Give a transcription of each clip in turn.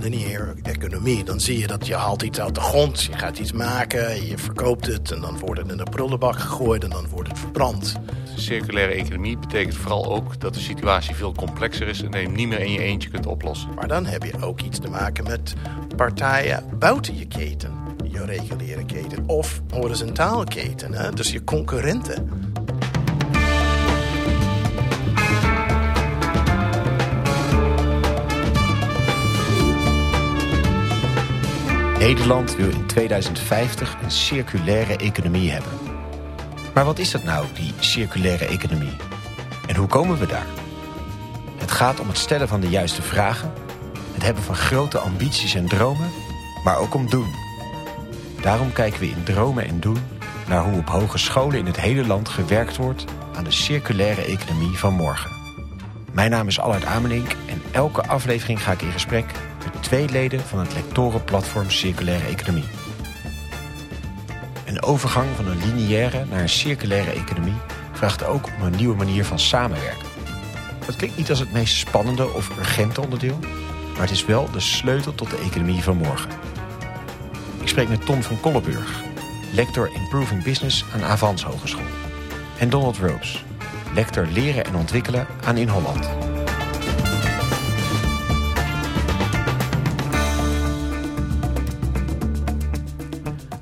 lineaire economie, dan zie je dat je haalt iets uit de grond, je gaat iets maken, je verkoopt het en dan wordt het in de prullenbak gegooid en dan wordt het verbrand. Circulaire economie betekent vooral ook dat de situatie veel complexer is en dat je hem niet meer in je eentje kunt oplossen. Maar dan heb je ook iets te maken met partijen buiten je keten, je reguliere keten of horizontale keten, hè? dus je concurrenten. Nederland wil in 2050 een circulaire economie hebben. Maar wat is dat nou, die circulaire economie? En hoe komen we daar? Het gaat om het stellen van de juiste vragen, het hebben van grote ambities en dromen, maar ook om doen. Daarom kijken we in Dromen en Doen naar hoe op hogescholen in het hele land gewerkt wordt aan de circulaire economie van morgen. Mijn naam is Allard Amenink en elke aflevering ga ik in gesprek met twee leden van het lectorenplatform Circulaire Economie. Een overgang van een lineaire naar een circulaire economie vraagt ook om een nieuwe manier van samenwerken. Dat klinkt niet als het meest spannende of urgente onderdeel, maar het is wel de sleutel tot de economie van morgen. Ik spreek met Tom van Kolleburg, lector Improving Business aan Avans Hogeschool. En Donald Ropes, lector Leren en Ontwikkelen aan In Holland.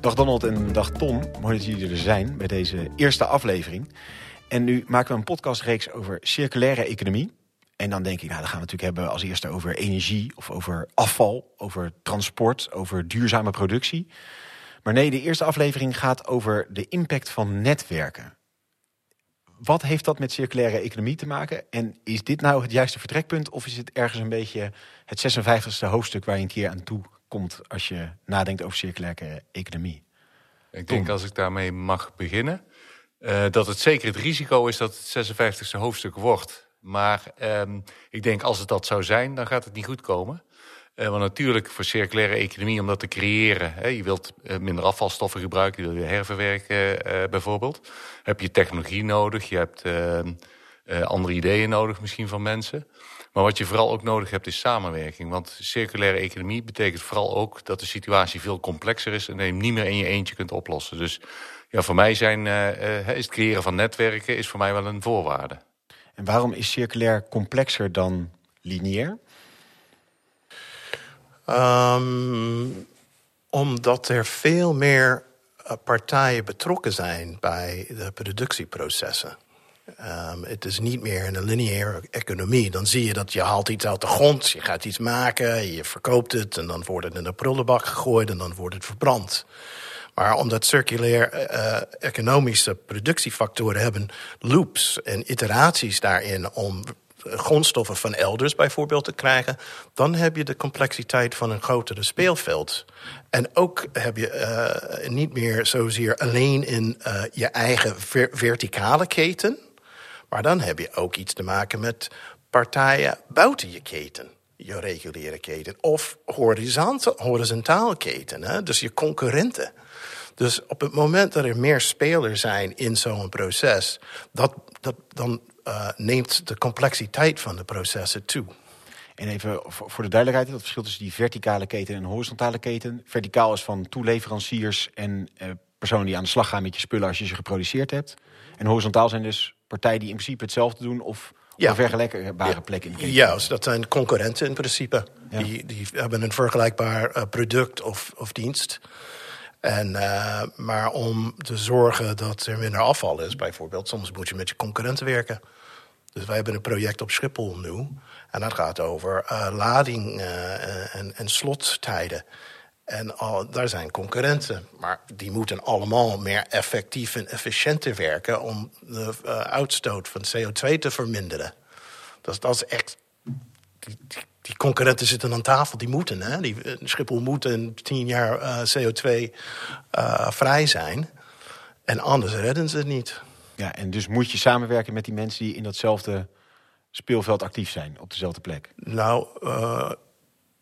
Dag Donald en dag Tom, mooi dat jullie er zijn bij deze eerste aflevering. En nu maken we een podcastreeks over circulaire economie. En dan denk ik, nou, dan gaan we natuurlijk hebben als eerste over energie of over afval, over transport, over duurzame productie. Maar nee, de eerste aflevering gaat over de impact van netwerken. Wat heeft dat met circulaire economie te maken? En is dit nou het juiste vertrekpunt? Of is het ergens een beetje het 56e hoofdstuk waar je een keer aan toe komt als je nadenkt over circulaire economie? Ik denk als ik daarmee mag beginnen, uh, dat het zeker het risico is dat het 56e hoofdstuk wordt. Maar um, ik denk als het dat zou zijn, dan gaat het niet goed komen. Uh, want natuurlijk voor circulaire economie, om dat te creëren... Hè, je wilt uh, minder afvalstoffen gebruiken, je wil je herverwerken bijvoorbeeld... heb je technologie nodig, je hebt ehm, andere ideeën nodig misschien van mensen... Maar wat je vooral ook nodig hebt is samenwerking. Want circulaire economie betekent vooral ook dat de situatie veel complexer is... en dat je hem niet meer in je eentje kunt oplossen. Dus ja, voor mij zijn, uh, is het creëren van netwerken is voor mij wel een voorwaarde. En waarom is circulair complexer dan lineair? Um, omdat er veel meer uh, partijen betrokken zijn bij de productieprocessen. Um, het is niet meer een lineaire economie. Dan zie je dat je haalt iets uit de grond, je gaat iets maken, je verkoopt het en dan wordt het in de prullenbak gegooid en dan wordt het verbrand. Maar omdat circulair uh, economische productiefactoren hebben loops en iteraties daarin om grondstoffen van elders bijvoorbeeld te krijgen, dan heb je de complexiteit van een grotere speelveld. En ook heb je niet meer zozeer alleen in je eigen ver verticale keten, maar dan heb je ook iets te maken met partijen buiten je keten. Je reguliere keten. Of horizontale keten. Hè? Dus je concurrenten. Dus op het moment dat er meer spelers zijn in zo'n proces, dat, dat, dan uh, neemt de complexiteit van de processen toe. En even voor de duidelijkheid, het verschil tussen die verticale keten en horizontale keten. Verticaal is van toeleveranciers en uh, personen die aan de slag gaan met je spullen als je ze geproduceerd hebt. En horizontaal zijn dus partijen die in principe hetzelfde doen of op een vergelijkbare ja. plek in. Ja, dus dat zijn concurrenten in principe. Ja. Die, die hebben een vergelijkbaar uh, product of, of dienst. En, uh, maar om te zorgen dat er minder afval is, bijvoorbeeld, soms moet je met je concurrenten werken. Dus wij hebben een project op Schiphol nu. En dat gaat over uh, lading uh, en, en slottijden. En al, daar zijn concurrenten. Maar die moeten allemaal meer effectief en efficiënter werken om de uh, uitstoot van CO2 te verminderen. Dus dat is echt. Die, die, die, concurrenten zitten aan tafel, die moeten. Hè? Die, Schiphol moet in tien jaar uh, CO2 uh, vrij zijn. En anders redden ze het niet. Ja, en dus moet je samenwerken met die mensen die in datzelfde speelveld actief zijn, op dezelfde plek? Nou,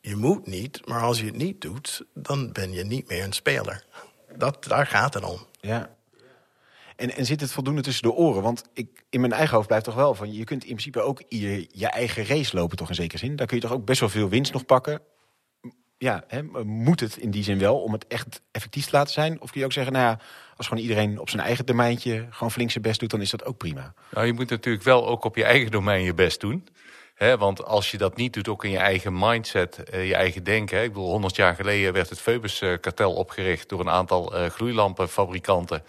je moet niet, maar als je het niet doet, dan ben je niet meer een speler. Dat, daar gaat het om. Ja. En, en zit het voldoende tussen de oren? Want ik, in mijn eigen hoofd blijft toch wel van... je kunt in principe ook je, je eigen race lopen, toch in zekere zin. Daar kun je toch ook best wel veel winst nog pakken. ja, hè, moet het in die zin wel om het echt effectief te laten zijn? Of kun je ook zeggen, nou ja, als gewoon iedereen op zijn eigen domeintje gewoon flink zijn best doet, dan is dat ook prima. Nou, je moet natuurlijk wel ook op je eigen domein je best doen. He, want als je dat niet doet, ook in je eigen mindset, je eigen denken. Ik bedoel, 100 jaar geleden werd het Phoebus-kartel opgericht door een aantal gloeilampenfabrikanten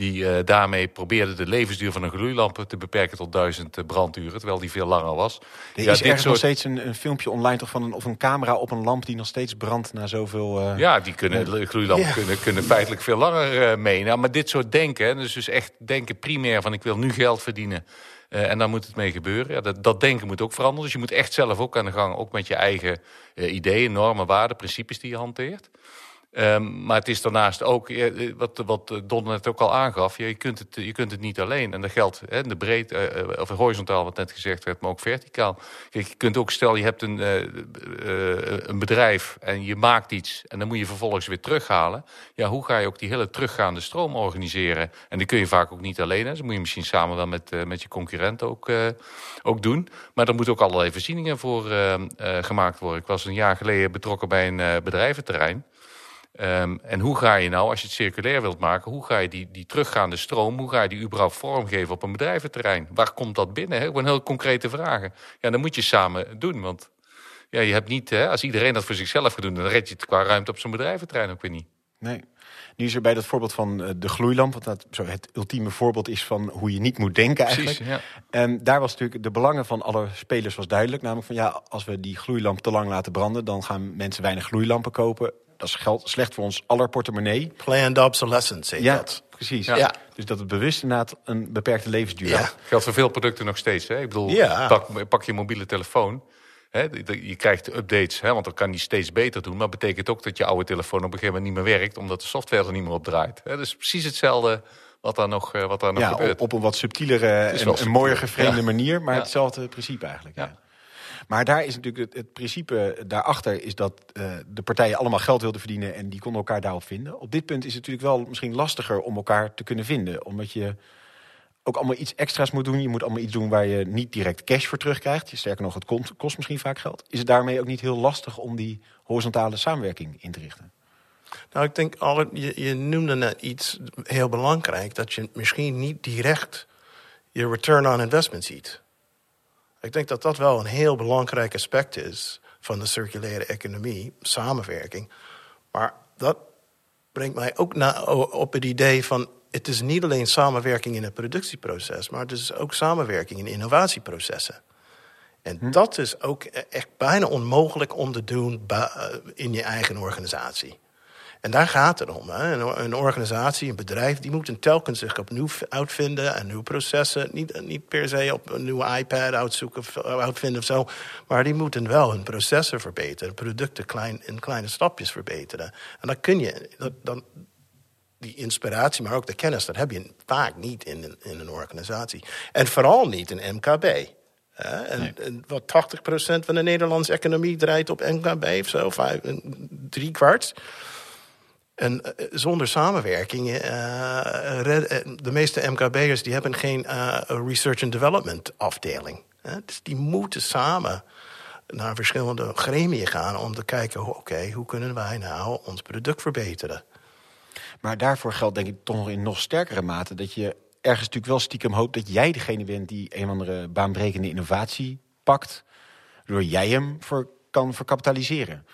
die uh, daarmee probeerde de levensduur van een gloeilamp te beperken tot duizend uh, branduren, terwijl die veel langer was. Er ja, is ergens soort... nog steeds een, een, filmpje online toch van een, of een camera op een lamp die nog steeds brandt na zoveel... Uh... Ja, die kunnen, gloeilampen kunnen, kunnen feitelijk veel langer mee. Nou, maar dit soort denken, dus, dus echt denken primair van ik wil nu geld verdienen. En dan moet het mee gebeuren. Ja, dat, dat, denken moet ook veranderen. Dus je moet echt zelf ook aan de gang, ook met je eigen ideeën, normen, waarden, principes die je hanteert. Um, maar het is daarnaast ook, eh, wat, wat Don net ook al aangaf, je kunt het, je kunt het niet alleen. En dat geldt hè, de breed, uh, of horizontaal wat net gezegd werd, maar ook verticaal. Kijk, je kunt ook, stel je hebt een, een bedrijf en je maakt iets... en dan moet je vervolgens weer terughalen. Ja, hoe ga je ook die hele teruggaande stroom organiseren? En die kun je vaak ook niet alleen. Hè. Dat moet je misschien samen dan met, met je concurrent ook, ook doen. Maar er moeten ook allerlei voorzieningen voor gemaakt worden. Ik was een jaar geleden betrokken bij een bedrijventerrein... Um, en hoe ga je nou, als je het circulair wilt maken... hoe ga je die, die teruggaande stroom, hoe ga je die überhaupt vormgeven op een bedrijventerrein? Waar komt dat binnen? Gewoon heel concrete vragen. Ja, dan moet je samen doen, want ja, je hebt niet... Hè, als iedereen dat voor zichzelf gaat doen... dan red je het qua ruimte op zo'n bedrijventerrein ook weer niet. Nee. Nu is er bij dat voorbeeld van uh, de gloeilamp... wat dat zo het ultieme voorbeeld is van hoe je niet moet denken eigenlijk. Precies, ja. En daar was natuurlijk de belangen van alle spelers was duidelijk. Namelijk van ja, als we die gloeilamp te lang laten branden... dan gaan mensen weinig gloeilampen kopen dat is geld, slecht voor ons aller portemonnee. Planned obsolescence, heet ja, dat. Precies. Ja. Dus dat het bewust inderdaad een beperkte levensduur ja. Geldt voor veel producten nog steeds. Hè? Ik bedoel, ja. pak, pak je mobiele telefoon. Hè? Je krijgt updates, hè? want dan kan die steeds beter doen. Maar dat betekent ook dat je oude telefoon op een gegeven moment niet meer werkt... omdat de software er niet meer op draait. Hè? Dus precies hetzelfde wat daar nog, eh, wat daar nog ja, gebeurt. Op, op een wat subtielere en een mooier gevreemde manier... maar hetzelfde principe eigenlijk. Ja. Maar daar is natuurlijk het, principe daarachter is dat uh, de partijen allemaal geld wilden verdienen en die konden elkaar daarop vinden. Op dit punt is het natuurlijk wel misschien lastiger om elkaar te kunnen vinden, omdat je ook allemaal iets extra's moet doen. Je moet allemaal iets doen waar je niet direct cash voor terugkrijgt. Sterker nog, het kost, kost misschien vaak geld. Is het daarmee ook niet heel lastig om die horizontale samenwerking in te richten? Nou, ik denk, al, je, je noemde net iets heel belangrijk... dat je misschien niet direct je return on investment ziet. Ik denk dat dat wel een heel belangrijk aspect is van de circulaire economie, samenwerking. Maar dat brengt mij ook op het idee van het is niet alleen samenwerking in het productieproces, maar het is ook samenwerking in innovatieprocessen. En hm. dat is ook e-, echt bijna onmogelijk om te doen in je eigen organisatie. En daar gaat het om. Hè. Een, een, organisatie, een bedrijf, die moeten telkens zich opnieuw uitvinden en nieuwe processen. Niet, niet per se op een nieuwe iPad uitzoeken of uitvinden of zo. Maar die moeten wel hun processen verbeteren, producten klein, in kleine stapjes verbeteren. En dan kun je, dat, dan, die inspiratie, maar ook de kennis, dat heb je vaak niet in een, in een organisatie. En vooral niet in MKB. En, en, wat 80% van de Nederlandse economie draait op MKB of zo, vijf, drie kwart. En eh, zonder samenwerking, uh, de meeste MKB'ers die hebben geen research and development afdeling. Dus die moeten samen naar verschillende gremien gaan om te kijken, oké, hoe kunnen wij nou ons product verbeteren? Maar daarvoor geldt denk ik toch in nog sterkere mate dat je ergens natuurlijk wel stiekem hoopt dat jij degene bent die een andere baanbrekende innovatie pakt, waardoor jij hem voor kan verkapitaliseren.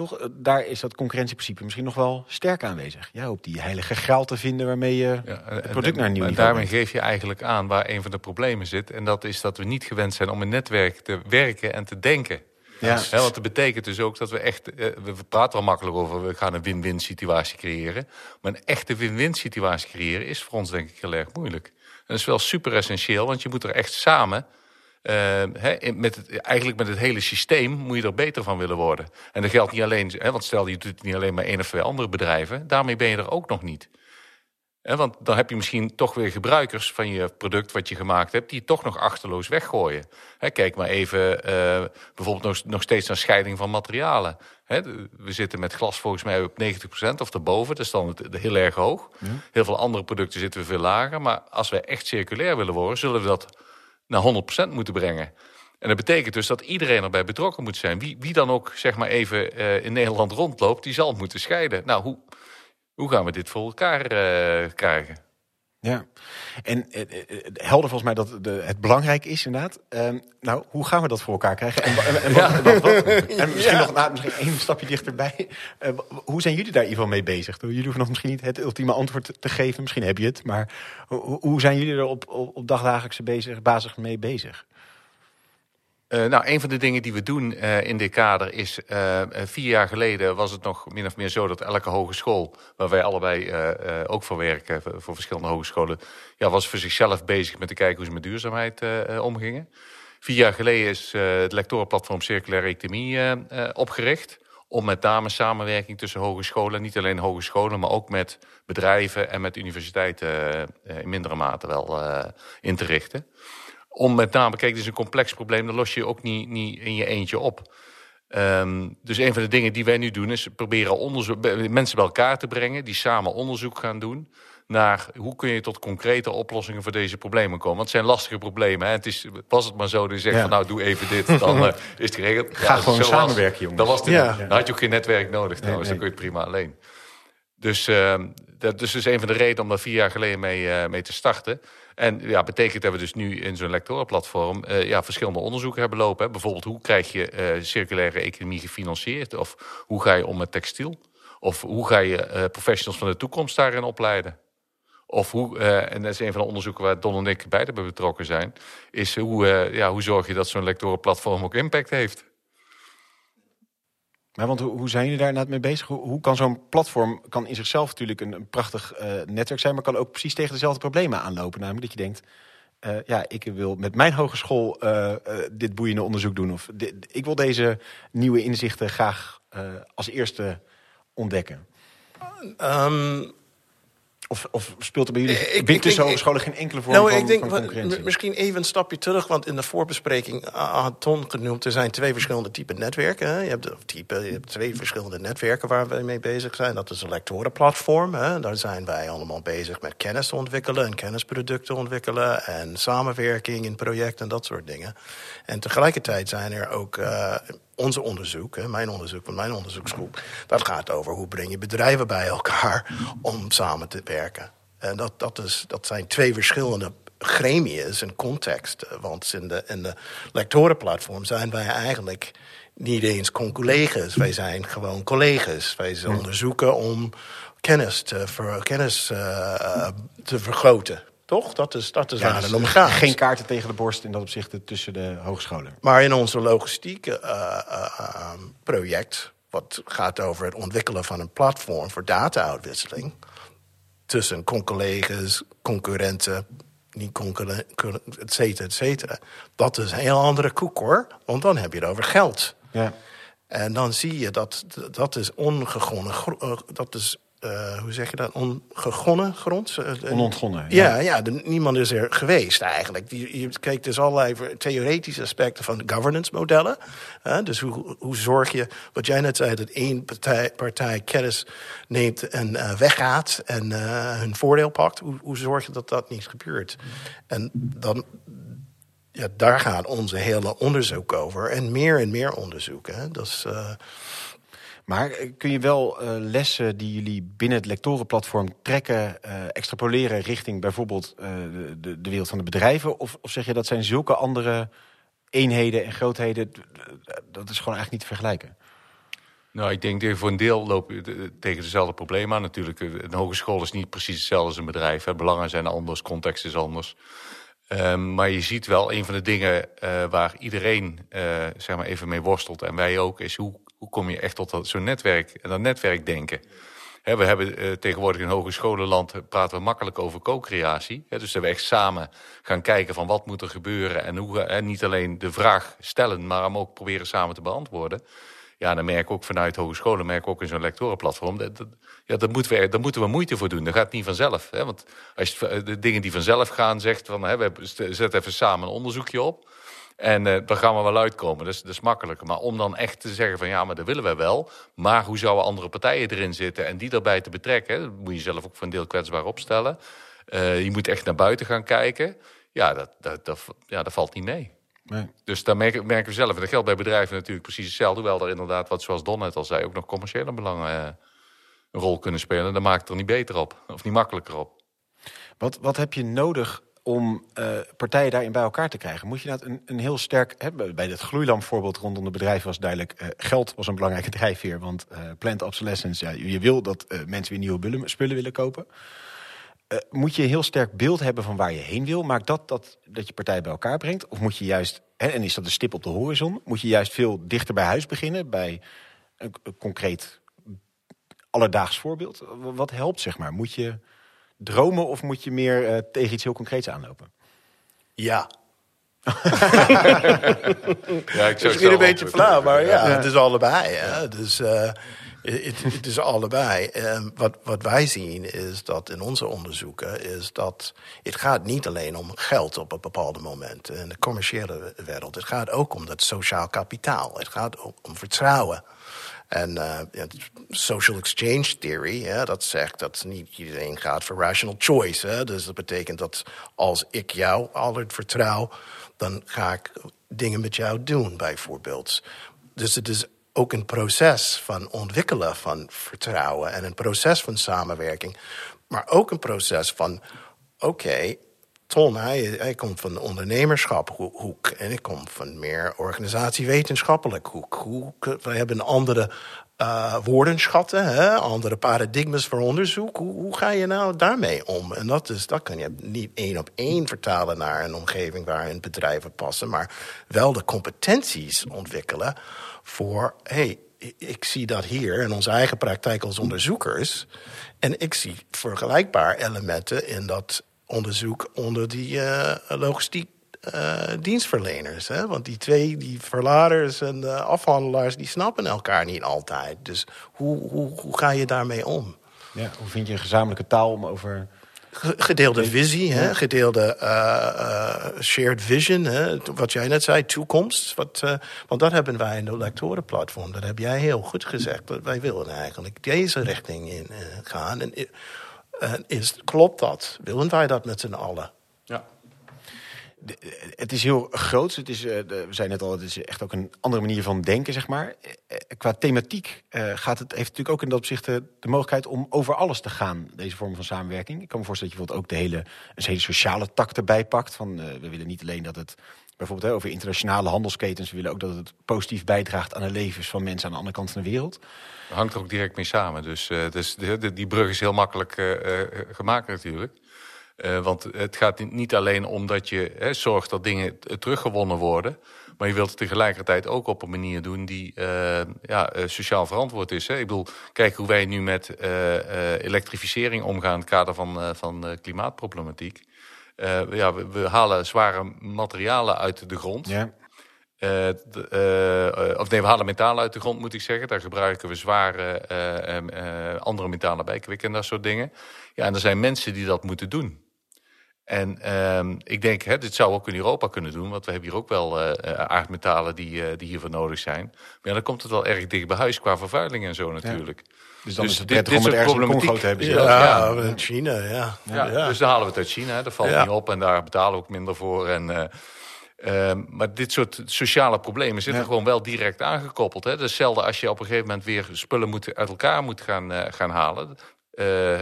Toch, eh, daar is dat concurrentieprincipe misschien nog wel sterk aanwezig. Ja, op die heilige graal te vinden waarmee je ja, het product naar een nieuw niveau Daarmee geef je eigenlijk aan waar een van de problemen zit. En dat is dat we niet gewend zijn om een netwerk te werken en te denken. Ja. Want dat betekent dus ook dat we echt... Eh, we praten wel makkelijk over, we gaan een win-win situatie creëren. Maar een echte win-win situatie creëren is voor ons denk ik heel erg moeilijk. En dat is wel super essentieel, want je moet er echt samen uh, met het, eigenlijk met het hele systeem moet je er beter van willen worden. En dat geldt niet alleen, want stel je doet het niet alleen maar één of twee andere bedrijven, daarmee ben je er ook nog niet. want dan heb je misschien toch weer gebruikers van je product wat je gemaakt hebt, die het toch nog achterloos weggooien. kijk maar even uh, bijvoorbeeld nog, nog steeds naar scheiding van materialen. we zitten met glas volgens mij op 90% of erboven, dat is dan heel erg hoog. Heel veel andere producten zitten we veel lager. Maar als we echt circulair willen worden, zullen we dat naar 100% moeten brengen. En dat betekent dus dat iedereen erbij betrokken moet zijn. Wie, wie dan ook zeg maar even uh, in Nederland rondloopt, die zal moeten scheiden. Nou, hoe, hoe gaan we dit voor elkaar uh, krijgen? Ja, en uh, helder volgens mij dat de, het belangrijk is inderdaad. Uh, nou, hoe gaan we dat voor elkaar krijgen? En, misschien nog misschien één stapje dichterbij. Hoe zijn jullie daar in ieder geval mee bezig? Jullie hoeven nog misschien niet het ultieme antwoord te geven. Misschien heb je het. Maar hoe, zijn jullie er op, op, dagdagelijkse bezig, basis mee bezig? Uh, nou, een van de dingen die we doen uh, in dit kader is... Uh, vier jaar geleden was het nog min of meer zo dat elke hogeschool... waar wij allebei ook voor werken, voor verschillende hogescholen... Ja, was voor zichzelf bezig met te kijken hoe ze met duurzaamheid omgingen. Vier jaar geleden is het lectorenplatform Circulaire Economie opgericht... om met name samenwerking tussen hogescholen... niet alleen hogescholen, maar ook met bedrijven en met universiteiten... in mindere mate wel in te richten om met name, kijk, dit is een complex probleem, dat los je ook niet, niet in je eentje op. Um, dus een van de dingen die wij nu doen is proberen onderzoek, mensen bij elkaar te brengen die samen onderzoek gaan doen naar hoe kun je tot concrete oplossingen voor deze problemen komen. Want het zijn lastige problemen. Hè? Het is, was het maar zo dat je zegt ja. van nou doe even dit, dan uh, is het geregeld. Ga ja, gewoon samenwerken jongens. Dan, was het, ja. dan had je ook geen netwerk nodig trouwens, nee, nee. dan kun je het prima alleen. Dus uh, dat dus is een van de redenen om daar vier jaar geleden mee, uh, mee te starten. En ja, betekent dat we dus nu in zo'n lectorenplatform uh, ja, verschillende onderzoeken hebben lopen. Hè. Bijvoorbeeld, hoe krijg je uh, circulaire economie gefinancierd? Of hoe ga je om met textiel? Of hoe ga je professionals van de toekomst daarin opleiden? Of hoe, en dat is een van de onderzoeken waar Don en ik beide bij betrokken zijn, is hoe, ja, hoe zorg je dat zo'n lectorenplatform ook impact heeft? Maar want hoe, zijn jullie daar inderdaad mee bezig? Hoe, kan zo'n platform kan in zichzelf natuurlijk een, prachtig uh, netwerk zijn, maar kan ook precies tegen dezelfde problemen aanlopen. Namelijk dat je denkt, uh, ja, ik wil met mijn hogeschool uh, dit boeiende onderzoek doen. Of ik wil deze nieuwe inzichten graag als eerste ontdekken. Um, of, of, speelt er bij jullie ik, ik, tussen hogescholen geen enkele vorm nou, van, ik denk, van concurrentie? Misschien even een stapje terug, want in de voorbespreking had Ton genoemd... er zijn twee verschillende typen netwerken. Hè. Je, hebt, type, je hebt twee verschillende netwerken waar we mee bezig zijn. Dat is een lectorenplatform. Hè. Daar zijn wij allemaal bezig met kennis ontwikkelen... en kennisproducten ontwikkelen en samenwerking in projecten en dat soort dingen. En tegelijkertijd zijn er ook... Uh, onze onderzoek, hè, mijn onderzoek van mijn onderzoeksgroep... dat gaat over hoe breng je bedrijven bij elkaar om samen te werken. En dat, dat, is, dat zijn twee verschillende gremia's en context. Want in de, in de lectorenplatform zijn wij eigenlijk niet eens collega's. Wij zijn gewoon collega's. Wij onderzoeken om kennis te, ver, kennis, uh, te vergroten. Toch? Dat is, dat is ja, waar het om gaat. Geen kaarten tegen de borst in dat opzicht tussen de hogescholen. Maar in onze logistieke uh, uh, project... wat gaat over het ontwikkelen van een platform voor data-uitwisseling... tussen collega's, concurrenten, niet concurrenten, et cetera, et cetera. Dat is een heel andere koek, hoor. Want dan heb je het over geld. Ja. En dan zie je dat dat is ongegonnen... dat is uh, hoe zeg je dat, ongegonnen grond? Onontgonnen. Ja, ja, ja de, niemand is er geweest eigenlijk. Je, je kijkt dus allerlei theoretische aspecten van governance modellen. Uh, dus hoe, hoe zorg je, wat jij net zei, dat één partij, partij kennis neemt en uh, weggaat en hun voordeel pakt. Hoe, hoe zorg je dat dat niet gebeurt? En dan, ja, daar gaat onze hele onderzoek over. En meer en meer onderzoek. Hè. Dat is... Maar kun je wel uh, lessen die jullie binnen het lectorenplatform trekken, uh, extrapoleren richting bijvoorbeeld de, de wereld van de bedrijven? Of, of zeg je dat zijn zulke andere eenheden en grootheden, dat is gewoon eigenlijk niet te vergelijken? Nou, ik denk dat voor een deel loop je tegen dezelfde problemen aan. Natuurlijk, een hogeschool is niet precies hetzelfde als een bedrijf. Hè. Belangen zijn anders, context is anders. Um, maar je ziet wel, een van de dingen waar iedereen zeg maar even mee worstelt... en wij ook, is hoe hoe kom je echt tot zo'n netwerk en dat netwerkdenken? He, we hebben uh, tegenwoordig in hogescholenland praten we makkelijk over co-creatie. dus dat we echt samen gaan kijken van wat moet er gebeuren en hoe niet alleen de vraag stellen, maar hem ook proberen samen te beantwoorden. Ja, dan merk ik ook vanuit hogescholen, merk ik ook in zo'n lectorenplatform, dat, dat, ja, moeten we, daar moeten we moeite voor doen. Dat gaat niet vanzelf. Want als je de dingen die vanzelf gaan zegt van, hè, we zetten even samen een onderzoekje op. En uh, dan gaan we wel uitkomen. Dus dat is makkelijker. Maar om dan echt te zeggen van ja, maar dat willen we wel. Maar hoe zouden andere partijen erin zitten en die daarbij te betrekken? Dat moet je zelf ook voor een deel kwetsbaar opstellen. Uh, je moet echt naar buiten gaan kijken. Ja, dat, dat, dat, ja, dat valt niet mee. Nee. Dus daar merken, merken we zelf. En dat geldt bij bedrijven natuurlijk precies hetzelfde. Hoewel er inderdaad, wat zoals Don net al zei, ook nog commerciële belangen eh, een rol kunnen spelen. Dan maakt het er niet beter op. Of niet makkelijker op. Wat, wat heb je nodig om eh, partijen daarin bij elkaar te krijgen? Moet je dat een, een heel sterk... Hè, bij het gloeilampvoorbeeld rondom de bedrijven was duidelijk... eh, geld was een belangrijke drijfveer. Want eh plant obsolescence, ja, je wil dat mensen weer nieuwe bullen- spullen willen kopen. Moet je een heel sterk beeld hebben van waar je heen wil? Maakt dat, dat dat je partijen bij elkaar brengt? Of moet je juist, hè, en is dat een stip op de horizon... moet je juist veel dichter bij huis beginnen... bij een, concreet alledaags voorbeeld? Wat helpt, zeg maar? Moet je dromen of moet je meer eh, tegen iets heel concreets aanlopen? Ja. Ja, ik zou Misschien een beetje flauw, maar ja, Ja. het is allebei. Hè? Dus eh, het, het is allebei. Ehm, wat, wat wij zien is dat in onze onderzoeken is dat het gaat niet alleen om geld op een bepaald moment in de commerciële wereld. Het gaat ook om dat sociaal kapitaal. Het gaat ook om vertrouwen. En eh, social exchange theory, dat zegt dat niet iedereen gaat voor rational choice. Hè? Dus dat betekent dat als ik jou altijd vertrouw, dan ga ik dingen met jou doen, bijvoorbeeld. Dus het is ook een proces van ontwikkelen van vertrouwen en een proces van samenwerking, maar ook een proces van: oké, Ton, hij, komt van de ondernemerschaphoek en ik kom van meer organisatie-wetenschappelijk hoek. Hoe, we hebben andere eh, woordenschatten, hè, andere paradigmas voor onderzoek. Hoe, hoe ga je nou daarmee om? En dat, is, dat kan je niet één op één vertalen naar een omgeving waarin bedrijven passen, maar wel de competenties ontwikkelen voor, hey, ik zie dat hier in onze eigen praktijk als onderzoekers. En ik zie vergelijkbaar elementen in dat onderzoek onder die eh, logistiek eh, dienstverleners. Hè? Want die twee, die verladers en de afhandelaars, die snappen elkaar niet altijd. Dus hoe, hoe, hoe ga je daarmee om? Ja, hoe vind je een gezamenlijke taal om over... Ge- Gedeelde visie, hè? gedeelde eh, shared vision. Hè? Wat jij net zei, toekomst. Wat, want dat hebben wij in de lectorenplatform. Dat heb jij heel goed gezegd. Dat wij willen eigenlijk deze richting in gaan. En, eh, is, klopt dat? Willen wij dat met z'n allen? Ja. De- Het is heel groot. Het is, eh, de- we zeiden net al, het is echt ook een andere manier van denken, zeg maar. Eh, eh, Qua thematiek eh, gaat het, heeft natuurlijk ook in dat opzicht de mogelijkheid om over alles te gaan, deze vorm van samenwerking. Ik kan me voorstellen dat je bijvoorbeeld ook de hele, een hele sociale tak erbij pakt. Van, eh, we willen niet alleen dat het bijvoorbeeld over internationale handelsketens, we willen ook dat het positief bijdraagt aan de levens van mensen aan de andere kant van de wereld. hangt er ook direct mee samen. Dus, eh, die brug is heel makkelijk eh, eh, gemaakt natuurlijk. Want het gaat niet- alleen om dat je hè, zorgt dat dingen teruggewonnen worden. Maar je wilt het tegelijkertijd ook op een manier doen die ja, sociaal verantwoord is. Hè. Ik bedoel, kijk hoe wij nu met elektrificering omgaan in het kader van, van klimaatproblematiek. Eh, ja, we, we halen zware materialen uit de grond. Ja. Eh, de- eh, of nee, we halen metalen uit de grond, moet ik zeggen. Daar gebruiken we zware andere metalen bij, kwik en dat soort dingen. Ja, en er zijn mensen die dat moeten doen. En ehm, ik denk, hè, dit zou ook in Europa kunnen doen, want we hebben hier ook wel aardmetalen die, die hiervoor nodig zijn. Maar ja, dan komt het wel erg dicht bij huis qua vervuiling en zo natuurlijk. Dus dan Dus is het dit- prettig dit om het soort ergens in Congo te hebben. Ja. Ja. in China, ja. Dus dan halen we het uit China, hè. dat valt niet op en daar betalen we ook minder voor. En, eh, eh, maar dit soort sociale problemen zitten Ja. gewoon wel direct aangekoppeld. Hè. Dat is hetzelfde als je op een gegeven moment weer spullen moet, uit elkaar moet gaan, eh, gaan halen.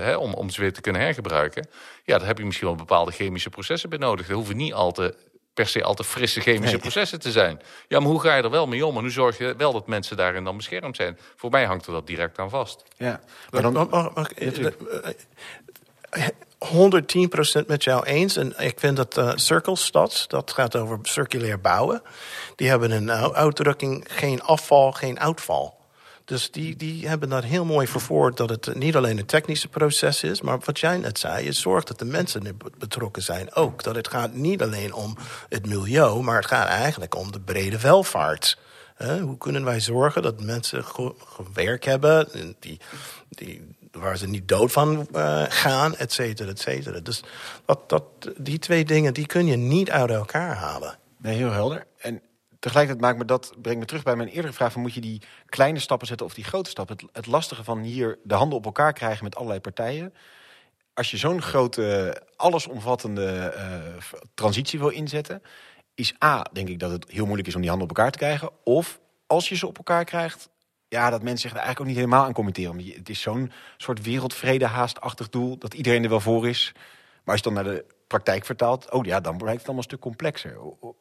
hè, om, om ze weer te kunnen hergebruiken. Ja, daar heb je misschien wel bepaalde chemische processen bij nodig. Er hoeven niet al te, per se al te frisse chemische Nee. processen te zijn. Ja, maar hoe ga je er wel mee om? En hoe zorg je wel dat mensen daarin dan beschermd zijn? Voor mij hangt er dat direct aan vast. Ja. Maar dan, Mag- mag- mag- Ja, tuurlijk. eh, 110% met jou eens. En ik vind dat uh, Cirkelstad, dat gaat over circulair bouwen. Die hebben een uh, uitdrukking: geen afval, geen uitval. Dus die, die hebben dat heel mooi verwoord dat het niet alleen een technische proces is, maar wat jij net zei, je zorgt dat de mensen betrokken zijn ook. Dat het gaat niet alleen om het milieu, maar het gaat eigenlijk om de brede welvaart. Hoe kunnen wij zorgen dat mensen werk hebben, die, die, waar ze niet dood van uh, gaan, et cetera, et cetera. Dus dat, dat, die twee dingen die kun je niet uit elkaar halen. Nee, heel helder. En tegelijkertijd maakt me dat, brengt me terug bij mijn eerdere vraag: van moet je die kleine stappen zetten of die grote stappen? Het, lastige van hier de handen op elkaar krijgen met allerlei partijen. Als je zo'n grote, allesomvattende uh, transitie wil inzetten, is A, denk ik dat het heel moeilijk is om die handen op elkaar te krijgen. Of als je ze op elkaar krijgt, ja, dat mensen zich er eigenlijk ook niet helemaal aan je- Het is zo'n soort wereldvrede haastachtig doel dat iedereen er wel voor is. Maar als je dan naar de praktijk vertaalt, oh ja, dan blijkt het allemaal een stuk complexer.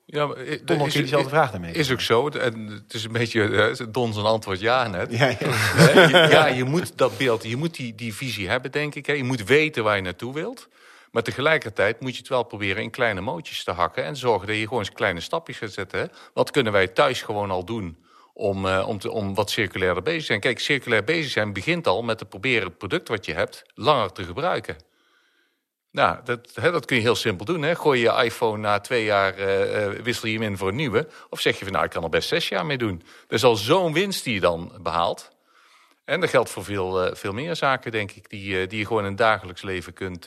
Ja, maar, eh, je diezelfde vraag daarmee? Is ook zo. En het is een beetje eh, Don zijn antwoord ja net. Ja, ja. Je- ja, je moet dat beeld, je moet die, die visie hebben, denk ik. Hè. Je moet weten waar je naartoe wilt. Maar tegelijkertijd moet je het wel proberen in kleine mootjes te hakken. En zorgen dat je gewoon eens kleine stapjes gaat zetten. Hè. Wat kunnen wij thuis gewoon al doen om, eh, om, te, om wat circulairder bezig te zijn? Kijk, circulair bezig zijn begint al met te proberen het product wat je hebt langer te gebruiken. Nou, dat, hè, dat kun je heel simpel doen. Hè. Gooi je iPhone na twee jaar, eh, eh, wissel je hem in voor een nieuwe. Of zeg je van, nou, ik kan er best zes jaar mee doen. Dat is al zo'n winst die je dan behaalt. En dat geldt voor veel, eh, veel meer zaken, denk ik, die, die je gewoon in het dagelijks leven kunt,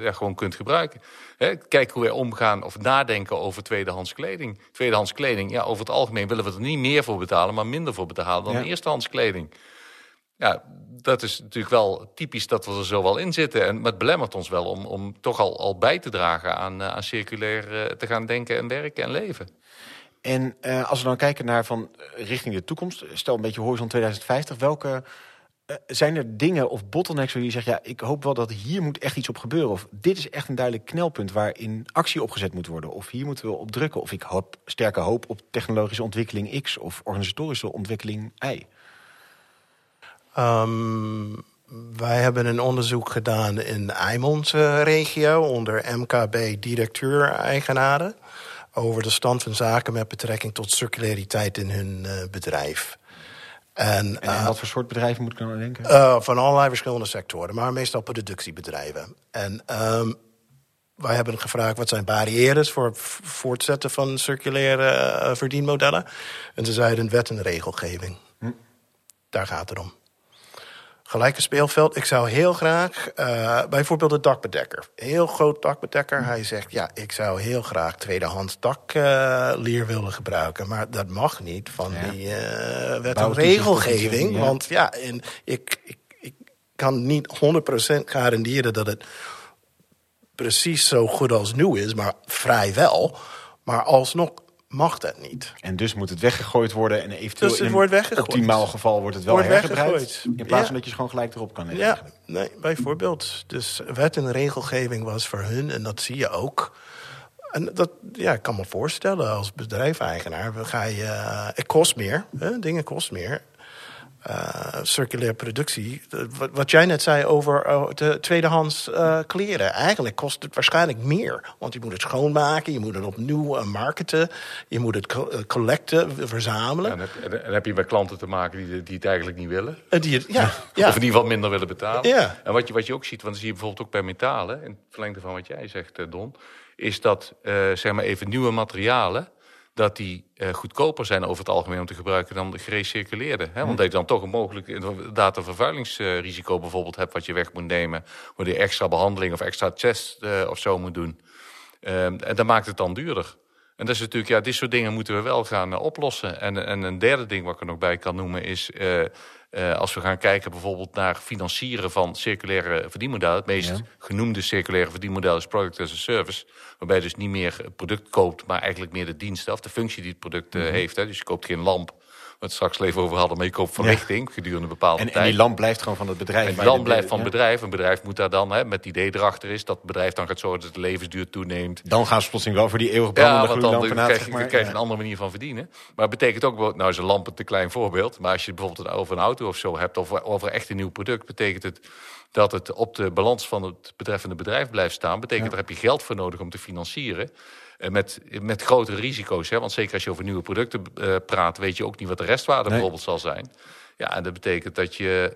ja, gewoon kunt gebruiken. Hè, kijk hoe wij omgaan of nadenken over tweedehands kleding. Tweedehands kleding, ja, over het algemeen willen we er niet meer voor betalen, maar minder voor betalen dan Ja. eerstehands kleding. Ja, dat is natuurlijk wel typisch dat we er zo wel in zitten. En, het belemmert ons wel om, om toch al, al bij te dragen aan, eh, aan circulair eh, te gaan denken en werken en leven. En eh, als we dan kijken naar van richting de toekomst, stel een beetje horizon 2050, welke zijn er dingen of bottlenecks waar je zegt, ja, ik hoop wel dat hier moet echt iets op gebeuren, of dit is echt een duidelijk knelpunt waarin actie opgezet moet worden, of hier moeten we op drukken, of ik hoop sterke hoop op technologische ontwikkeling X of organisatorische ontwikkeling Y. Ehm, wij hebben een onderzoek gedaan in Eimond eh, regio onder MKB directeur-eigenaren over de stand van zaken met betrekking tot circulariteit in hun eh, bedrijf. En, En eh, wat voor soort bedrijven moet ik dan aan denken? eh, van allerlei verschillende sectoren, maar meestal productiebedrijven. En ehm, wij hebben gevraagd wat zijn barrières voor het voortzetten van circulaire verdienmodellen. En ze zeiden wet en regelgeving. Daar gaat het om. Gelijke speelveld. Ik zou heel graag, eh, bijvoorbeeld de dakbedekker. Heel groot dakbedekker. Hij zegt, ja, ik zou heel graag tweedehands dakleer willen gebruiken. Maar dat mag niet van Ja. die eh, wet en regelgeving. ja. Want ja, en ik, ik, ik kan niet 100% garanderen dat het precies zo goed als nieuw is. Maar vrijwel. Maar alsnog mag dat niet. En dus moet het weggegooid worden en eventueel Dus het in wordt weggegooid. optimaal geval wordt het wel Wordt hergebruikt. weggegooid. In plaats Ja. van dat je ze gewoon gelijk erop kan leggen. Ja, nee, bijvoorbeeld. Dus wet en regelgeving was voor hun, en dat zie je ook. En dat ja, ik kan me voorstellen als bedrijfseigenaar. Ga je, eh, het kost meer, hè, dingen kost meer. Eh, circulaire productie. Wat, wat jij net zei over eh, de tweedehands eh, kleren. Eigenlijk kost het waarschijnlijk meer. Want je moet het schoonmaken, je moet het opnieuw eh, marketen. Je moet het co- collecten, verzamelen. En heb, en heb je met klanten te maken die, die het eigenlijk niet willen. En die, het- ja, Of ja. in ieder geval minder willen betalen. Ja. En wat je, wat je ook ziet, want dat zie je bijvoorbeeld ook bij metalen, in het verlengde van wat jij zegt, Don, is dat zeg maar even nieuwe materialen, dat die eh, goedkoper zijn over het algemeen om te gebruiken dan de gerecirculeerde. Hè? Want dat je dan toch een mogelijk inderdaad een vervuilingsrisico bijvoorbeeld hebt wat je weg moet nemen, waar je extra behandeling of extra test eh, of zo moet doen. Ehm, en dat maakt het dan duurder. En dat is natuurlijk, ja, dit soort dingen moeten we wel gaan eh, oplossen. En, en een derde ding wat ik er nog bij kan noemen is... eh, eh, als we gaan kijken bijvoorbeeld naar financieren van circulaire verdienmodellen... het meest Ja. genoemde circulaire verdienmodel is product as a service... waarbij je dus niet meer het product koopt, maar eigenlijk meer de diensten... of de functie die het product Mhm. heeft. Hè. Dus je koopt geen lamp, we het straks even over hadden... maar je koopt verlichting gedurende een bepaalde En, en tijd. die lamp blijft gewoon van het bedrijf. En dan de- blijft van ja. het bedrijf. Een bedrijf moet daar dan, hè, met het idee erachter is... dat het bedrijf dan gaat zorgen dat de levensduur toeneemt... Dan gaan ze plotseling wel voor die eeuwig brandende Ja, want dan krijg, zeg je, maar. krijg je Ja. een andere manier van verdienen. Maar het betekent ook, nou is een lamp een te klein voorbeeld... maar als je bijvoorbeeld over een auto of zo hebt... of over echt een nieuw product, betekent het dat het op de balans van het betreffende bedrijf blijft staan. Betekent, daar heb je geld voor nodig om te financieren. Eh, Met, met grotere risico's. Hè? Want zeker als je over nieuwe producten eh, praat... weet je ook niet wat de restwaarde Nee. bijvoorbeeld zal zijn. Ja, en dat betekent dat je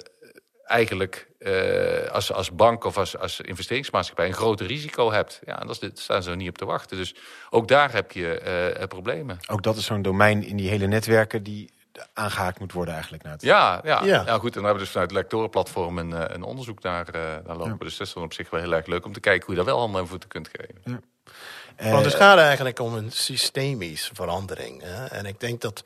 eigenlijk eh, als, als bank of als, als investeringsmaatschappij een groter risico hebt. Ja, en dat is, staan ze er niet op te wachten. Dus ook daar heb je problemen. Ook dat is zo'n domein in die hele netwerken die aangehaakt moet worden eigenlijk. Nou, het- Ja, ja, Ja. ja. goed. En dan hebben we dus vanuit het lectorenplatform een, eh, een onderzoek naar, eh, naar lopen. Dus dat is dan op zich wel heel erg leuk om te kijken hoe je daar wel handen en voeten kunt geven. Eh, Want het gaat eigenlijk om een systemische verandering. Hè? En ik denk dat.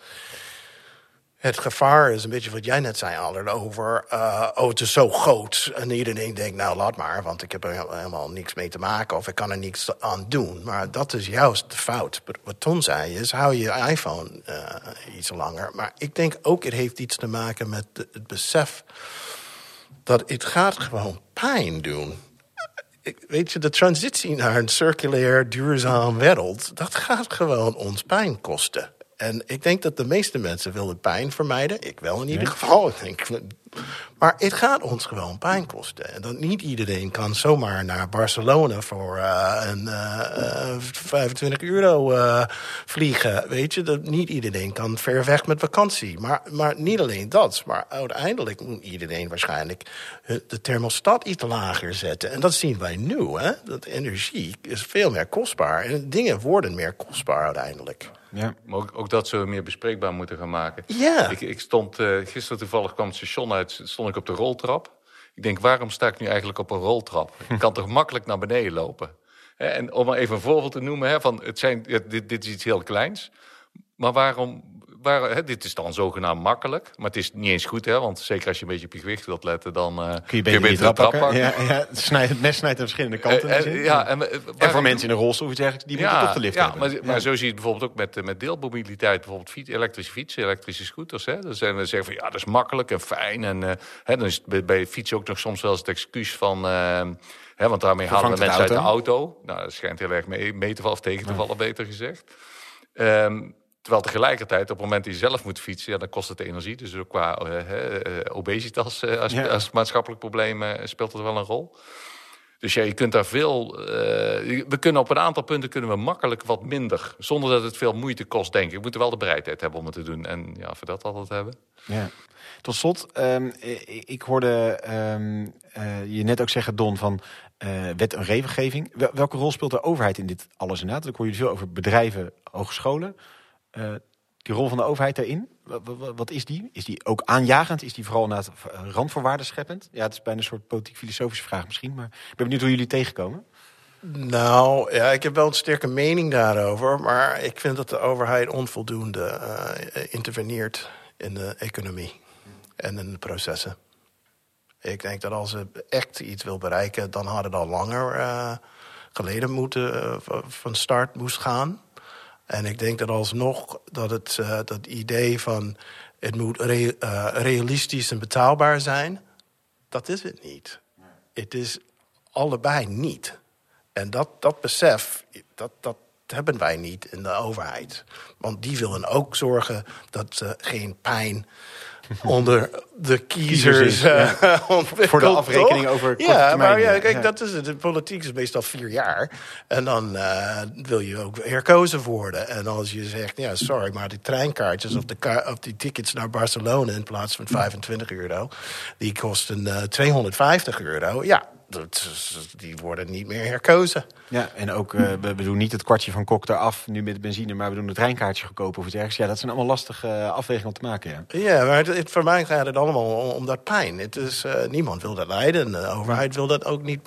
Het gevaar is een beetje wat jij net zei, Aller, over... Uh, oh, het is zo groot. En iedereen denkt, nou, laat maar, want ik heb er helemaal niks mee te maken... of ik kan er niks aan doen. Maar dat is juist de fout. Wat Ton zei is, hou je iPhone uh, iets langer. Maar ik denk ook, het heeft iets te maken met het besef... dat het gaat gewoon pijn doen weet je, de transitie naar een circulair, duurzaam wereld... dat gaat gewoon ons pijn kosten. En ik denk dat de meeste mensen willen pijn vermijden. Ik wel in ieder geval. Ik denk, maar het gaat ons gewoon pijn kosten. En dat niet iedereen kan zomaar naar Barcelona voor uh, een uh, 25 euro uh, vliegen. Weet je, dat niet iedereen kan ver weg met vakantie. Maar, maar niet alleen dat. Maar uiteindelijk moet iedereen waarschijnlijk de thermostat iets lager zetten. En dat zien wij nu. Hè? Dat energie is veel meer kostbaar. En dingen worden meer kostbaar uiteindelijk. Ja. Maar ook, ook, dat zullen we meer bespreekbaar moeten gaan maken. Ja. Ik, ik stond uh, gisteren toevallig kwam het station uit, stond ik op de roltrap. Ik denk, waarom sta ik nu eigenlijk op een roltrap? Ik kan toch makkelijk naar beneden lopen? En om maar even een voorbeeld te noemen, hè, van het zijn, dit, dit is iets heel kleins. Maar waarom waar, hè, dit is dan zogenaamd makkelijk. Maar het is niet eens goed, hè, want zeker als je een beetje op je gewicht wilt letten, dan uh, kun je beter, trap, pakken. Ja, ja, het, het mes snijdt aan verschillende kanten. Uh, uh, ja, en, en, voor mensen in een rolstoel, die moeten toch de lift ja, hebben. Maar, ja. maar zo zie je het bijvoorbeeld ook met, met deelmobiliteit. Bijvoorbeeld fiets, elektrische fietsen, elektrische scooters. Hè. Dan zijn we zeggen van ja, dat is makkelijk en fijn. En hè, dan is het bij, bij fietsen ook nog soms wel eens het excuus van... Hè, want daarmee halen we mensen uit de auto. Nou, dat schijnt heel erg mee, mee te vallen of tegen te vallen, beter gezegd. Um, Terwijl tegelijkertijd, op het moment dat je zelf moet fietsen, ja, dan kost het energie. Dus ook qua uh, obesitas uh, als, als, maatschappelijk probleem speelt dat wel een rol. Dus ja, je kunt daar veel. we kunnen op een aantal punten kunnen we makkelijk wat minder. Zonder dat het veel moeite kost, denk ik. We moeten wel de bereidheid hebben om het te doen. En ja, voor dat altijd hebben. Ja. Tot slot, um, ik hoorde um, je net ook zeggen, Don, van wet en regelgeving. Welke rol speelt de overheid in dit alles inderdaad? Ik hoor je veel over bedrijven, hogescholen. Uh, die rol van de overheid daarin, wat, is die? Is die ook aanjagend? Is die vooral naar randvoorwaarden scheppend? Ja, het is bijna een soort politiek-filosofische vraag misschien, maar ik ben benieuwd hoe jullie tegenkomen. Nou, ja, ik heb wel een sterke mening daarover, maar ik vind dat de overheid onvoldoende uh, interveneert in de economie en in de processen. Ik denk dat als ze echt iets wil bereiken, dan had het al langer geleden moeten van start moest gaan. En ik denk dat alsnog dat het uh, dat idee van het moet re, uh, realistisch en betaalbaar zijn, dat is het niet. Het is allebei niet. En dat, dat besef, dat, dat hebben wij niet in de overheid. Want die willen ook zorgen dat ze geen pijn onder de kiezers, ja. Voor de afrekening over korte Ja, maar ja, kijk, dat is het. De politiek is meestal vier jaar. En dan uh, wil je ook herkozen worden. En als je zegt, ja, sorry, maar die treinkaartjes of, de of die tickets naar Barcelona in plaats van 25 euro, die kosten uh, 250 euro. Ja, die worden niet meer herkozen. Ja, en ook, uh, we, doen niet het kwartje van Kok eraf nu met benzine, maar we doen het treinkaartje goedkoop of iets ergens. Ja, dat zijn allemaal lastige uh, afwegingen om te maken. Ja, ja maar het, voor mij gaat het allemaal om, dat pijn. Het is, uh, niemand wil dat lijden. De overheid wil dat ook niet.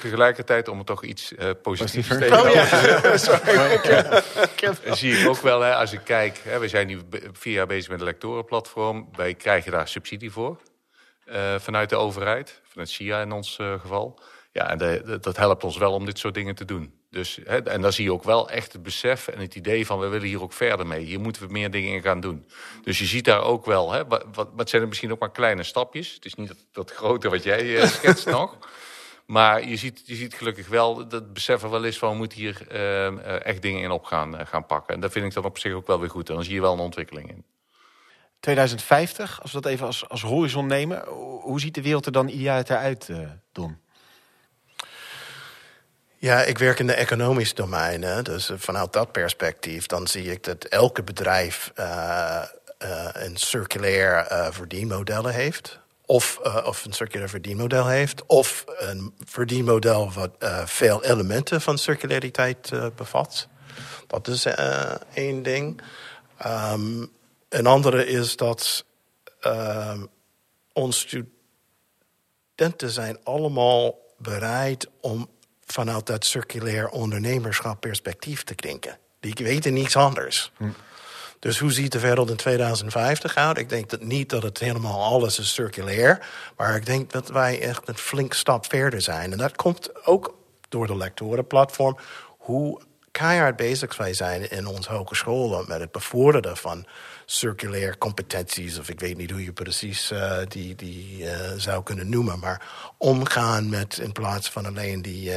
Tegelijkertijd, om het toch iets positiefs te. Oh, ja. Sorry. zie ik ook wel, hè, als ik kijk, hè, we zijn nu vier jaar bezig met een lectorenplatform. Wij krijgen daar subsidie voor. Vanuit de overheid met SIA in ons uh, geval. Ja, en de, dat helpt ons wel om dit soort dingen te doen. Dus, hè, en dan zie je ook wel echt het besef en het idee van... we willen hier ook verder mee. Hier moeten we meer dingen in gaan doen. Dus je ziet daar ook wel... Hè, wat, wat, zijn er misschien ook maar kleine stapjes. Het is niet dat, dat grote wat jij uh, schetst nog. Maar je ziet, je ziet gelukkig wel dat beseffen wel is van... we moeten hier uh, echt dingen in op gaan, gaan pakken. En dat vind ik dan op zich ook wel weer goed. En dan zie je wel een ontwikkeling in. 2050, als we dat even als, als horizon nemen, hoe ziet de wereld er dan ideaal uit, uh, Don? Ja, ik werk in de economische domein. Dus vanuit dat perspectief, dan zie ik dat elke bedrijf uh, uh, een circulair verdienmodel heeft. Of, of een circulair verdienmodel heeft. Of een verdienmodel wat veel elementen van circulariteit bevat. Dat is één ding. Um, een andere is dat uh, onze studenten zijn allemaal bereid om vanuit dat circulair ondernemerschap perspectief te denken. Die weten niets anders. Hm. Dus hoe ziet de wereld in 2050 uit? Ik denk dat niet dat het helemaal alles is circulair. Maar ik denk dat wij echt een flink stap verder zijn. En dat komt ook door de lectorenplatform. Hoe keihard bezig wij zijn in onze hogescholen met het bevorderen van circulair competenties, of ik weet niet hoe je precies uh, die, die uh, zou kunnen noemen, maar omgaan met in plaats van alleen die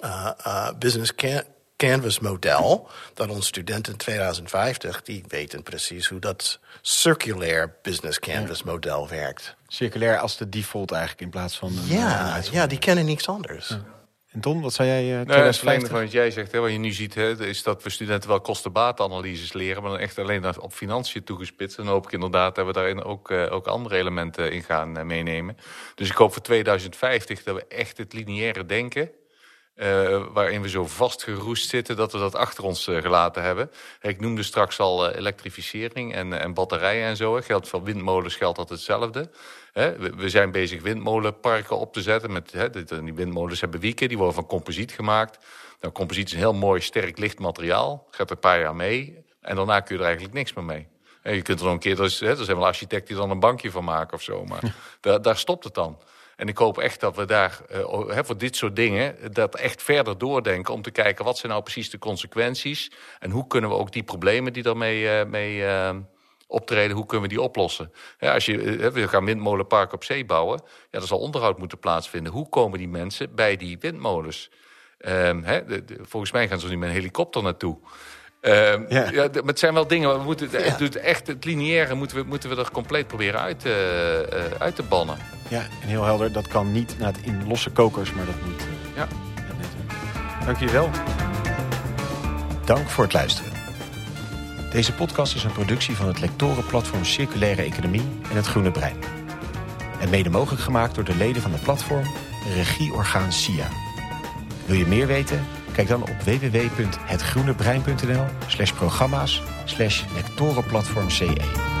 uh, business can canvas model, dat onze studenten in 2050, die weten precies hoe dat circulair business canvas model werkt. Circulair als de default eigenlijk in plaats van. ja, ja, die kennen niks anders. Ja. En Ton, wat zou jij uh, nou, van wat jij zegt, hè, wat je nu ziet, hè, is dat we studenten wel kostenbaatanalyses leren, maar dan echt alleen op financiën toegespitst. En dan hoop ik inderdaad dat we daarin ook, uh, ook andere elementen in gaan uh, meenemen. Dus ik hoop voor 2050 dat we echt het lineaire denken uh, waarin we zo vastgeroest zitten dat we dat achter ons uh, gelaten hebben. Ik noemde straks al uh, elektrificering en, en batterijen en zo. Geldt voor windmolens geldt dat hetzelfde. We, we, zijn bezig windmolenparken op te zetten. Met, die windmolens hebben wieken, die worden van composiet gemaakt. Nou, composiet is een heel mooi, sterk, licht materiaal. Gaat er een paar jaar mee. En daarna kun je er eigenlijk niks meer mee. je kunt er nog een keer, er zijn wel architecten die dan een bankje van maken of zo. Maar daar, daar stopt het dan. En ik hoop echt dat we daar uh, voor dit soort dingen dat echt verder doordenken om te kijken wat zijn nou precies de consequenties en hoe kunnen we ook die problemen die daarmee uh, mee, optreden, hoe kunnen we die oplossen? Ja, als je, we gaan windmolenpark op zee bouwen, ja, er zal onderhoud moeten plaatsvinden. Hoe komen die mensen bij die windmolens? Um, de, de, volgens mij gaan ze nu met een helikopter naartoe. Uh, ja. ja. maar het zijn wel dingen, we moeten, ja. het, echt het lineaire moeten we, moeten we er compleet proberen uit, uh, uh, uit te bannen. Ja, en heel helder, dat kan niet in losse kokers, maar dat moet... Ja. Dank jullie wel. Dank voor het luisteren. Deze podcast is een productie van het lectorenplatform Circulaire Economie en het Groene Brein. En mede mogelijk gemaakt door de leden van het platform, regieorgaan SIA. Wil je meer weten? Kijk dan op www.hetgroenebrein.nl slash programma's slash lectorenplatform CE.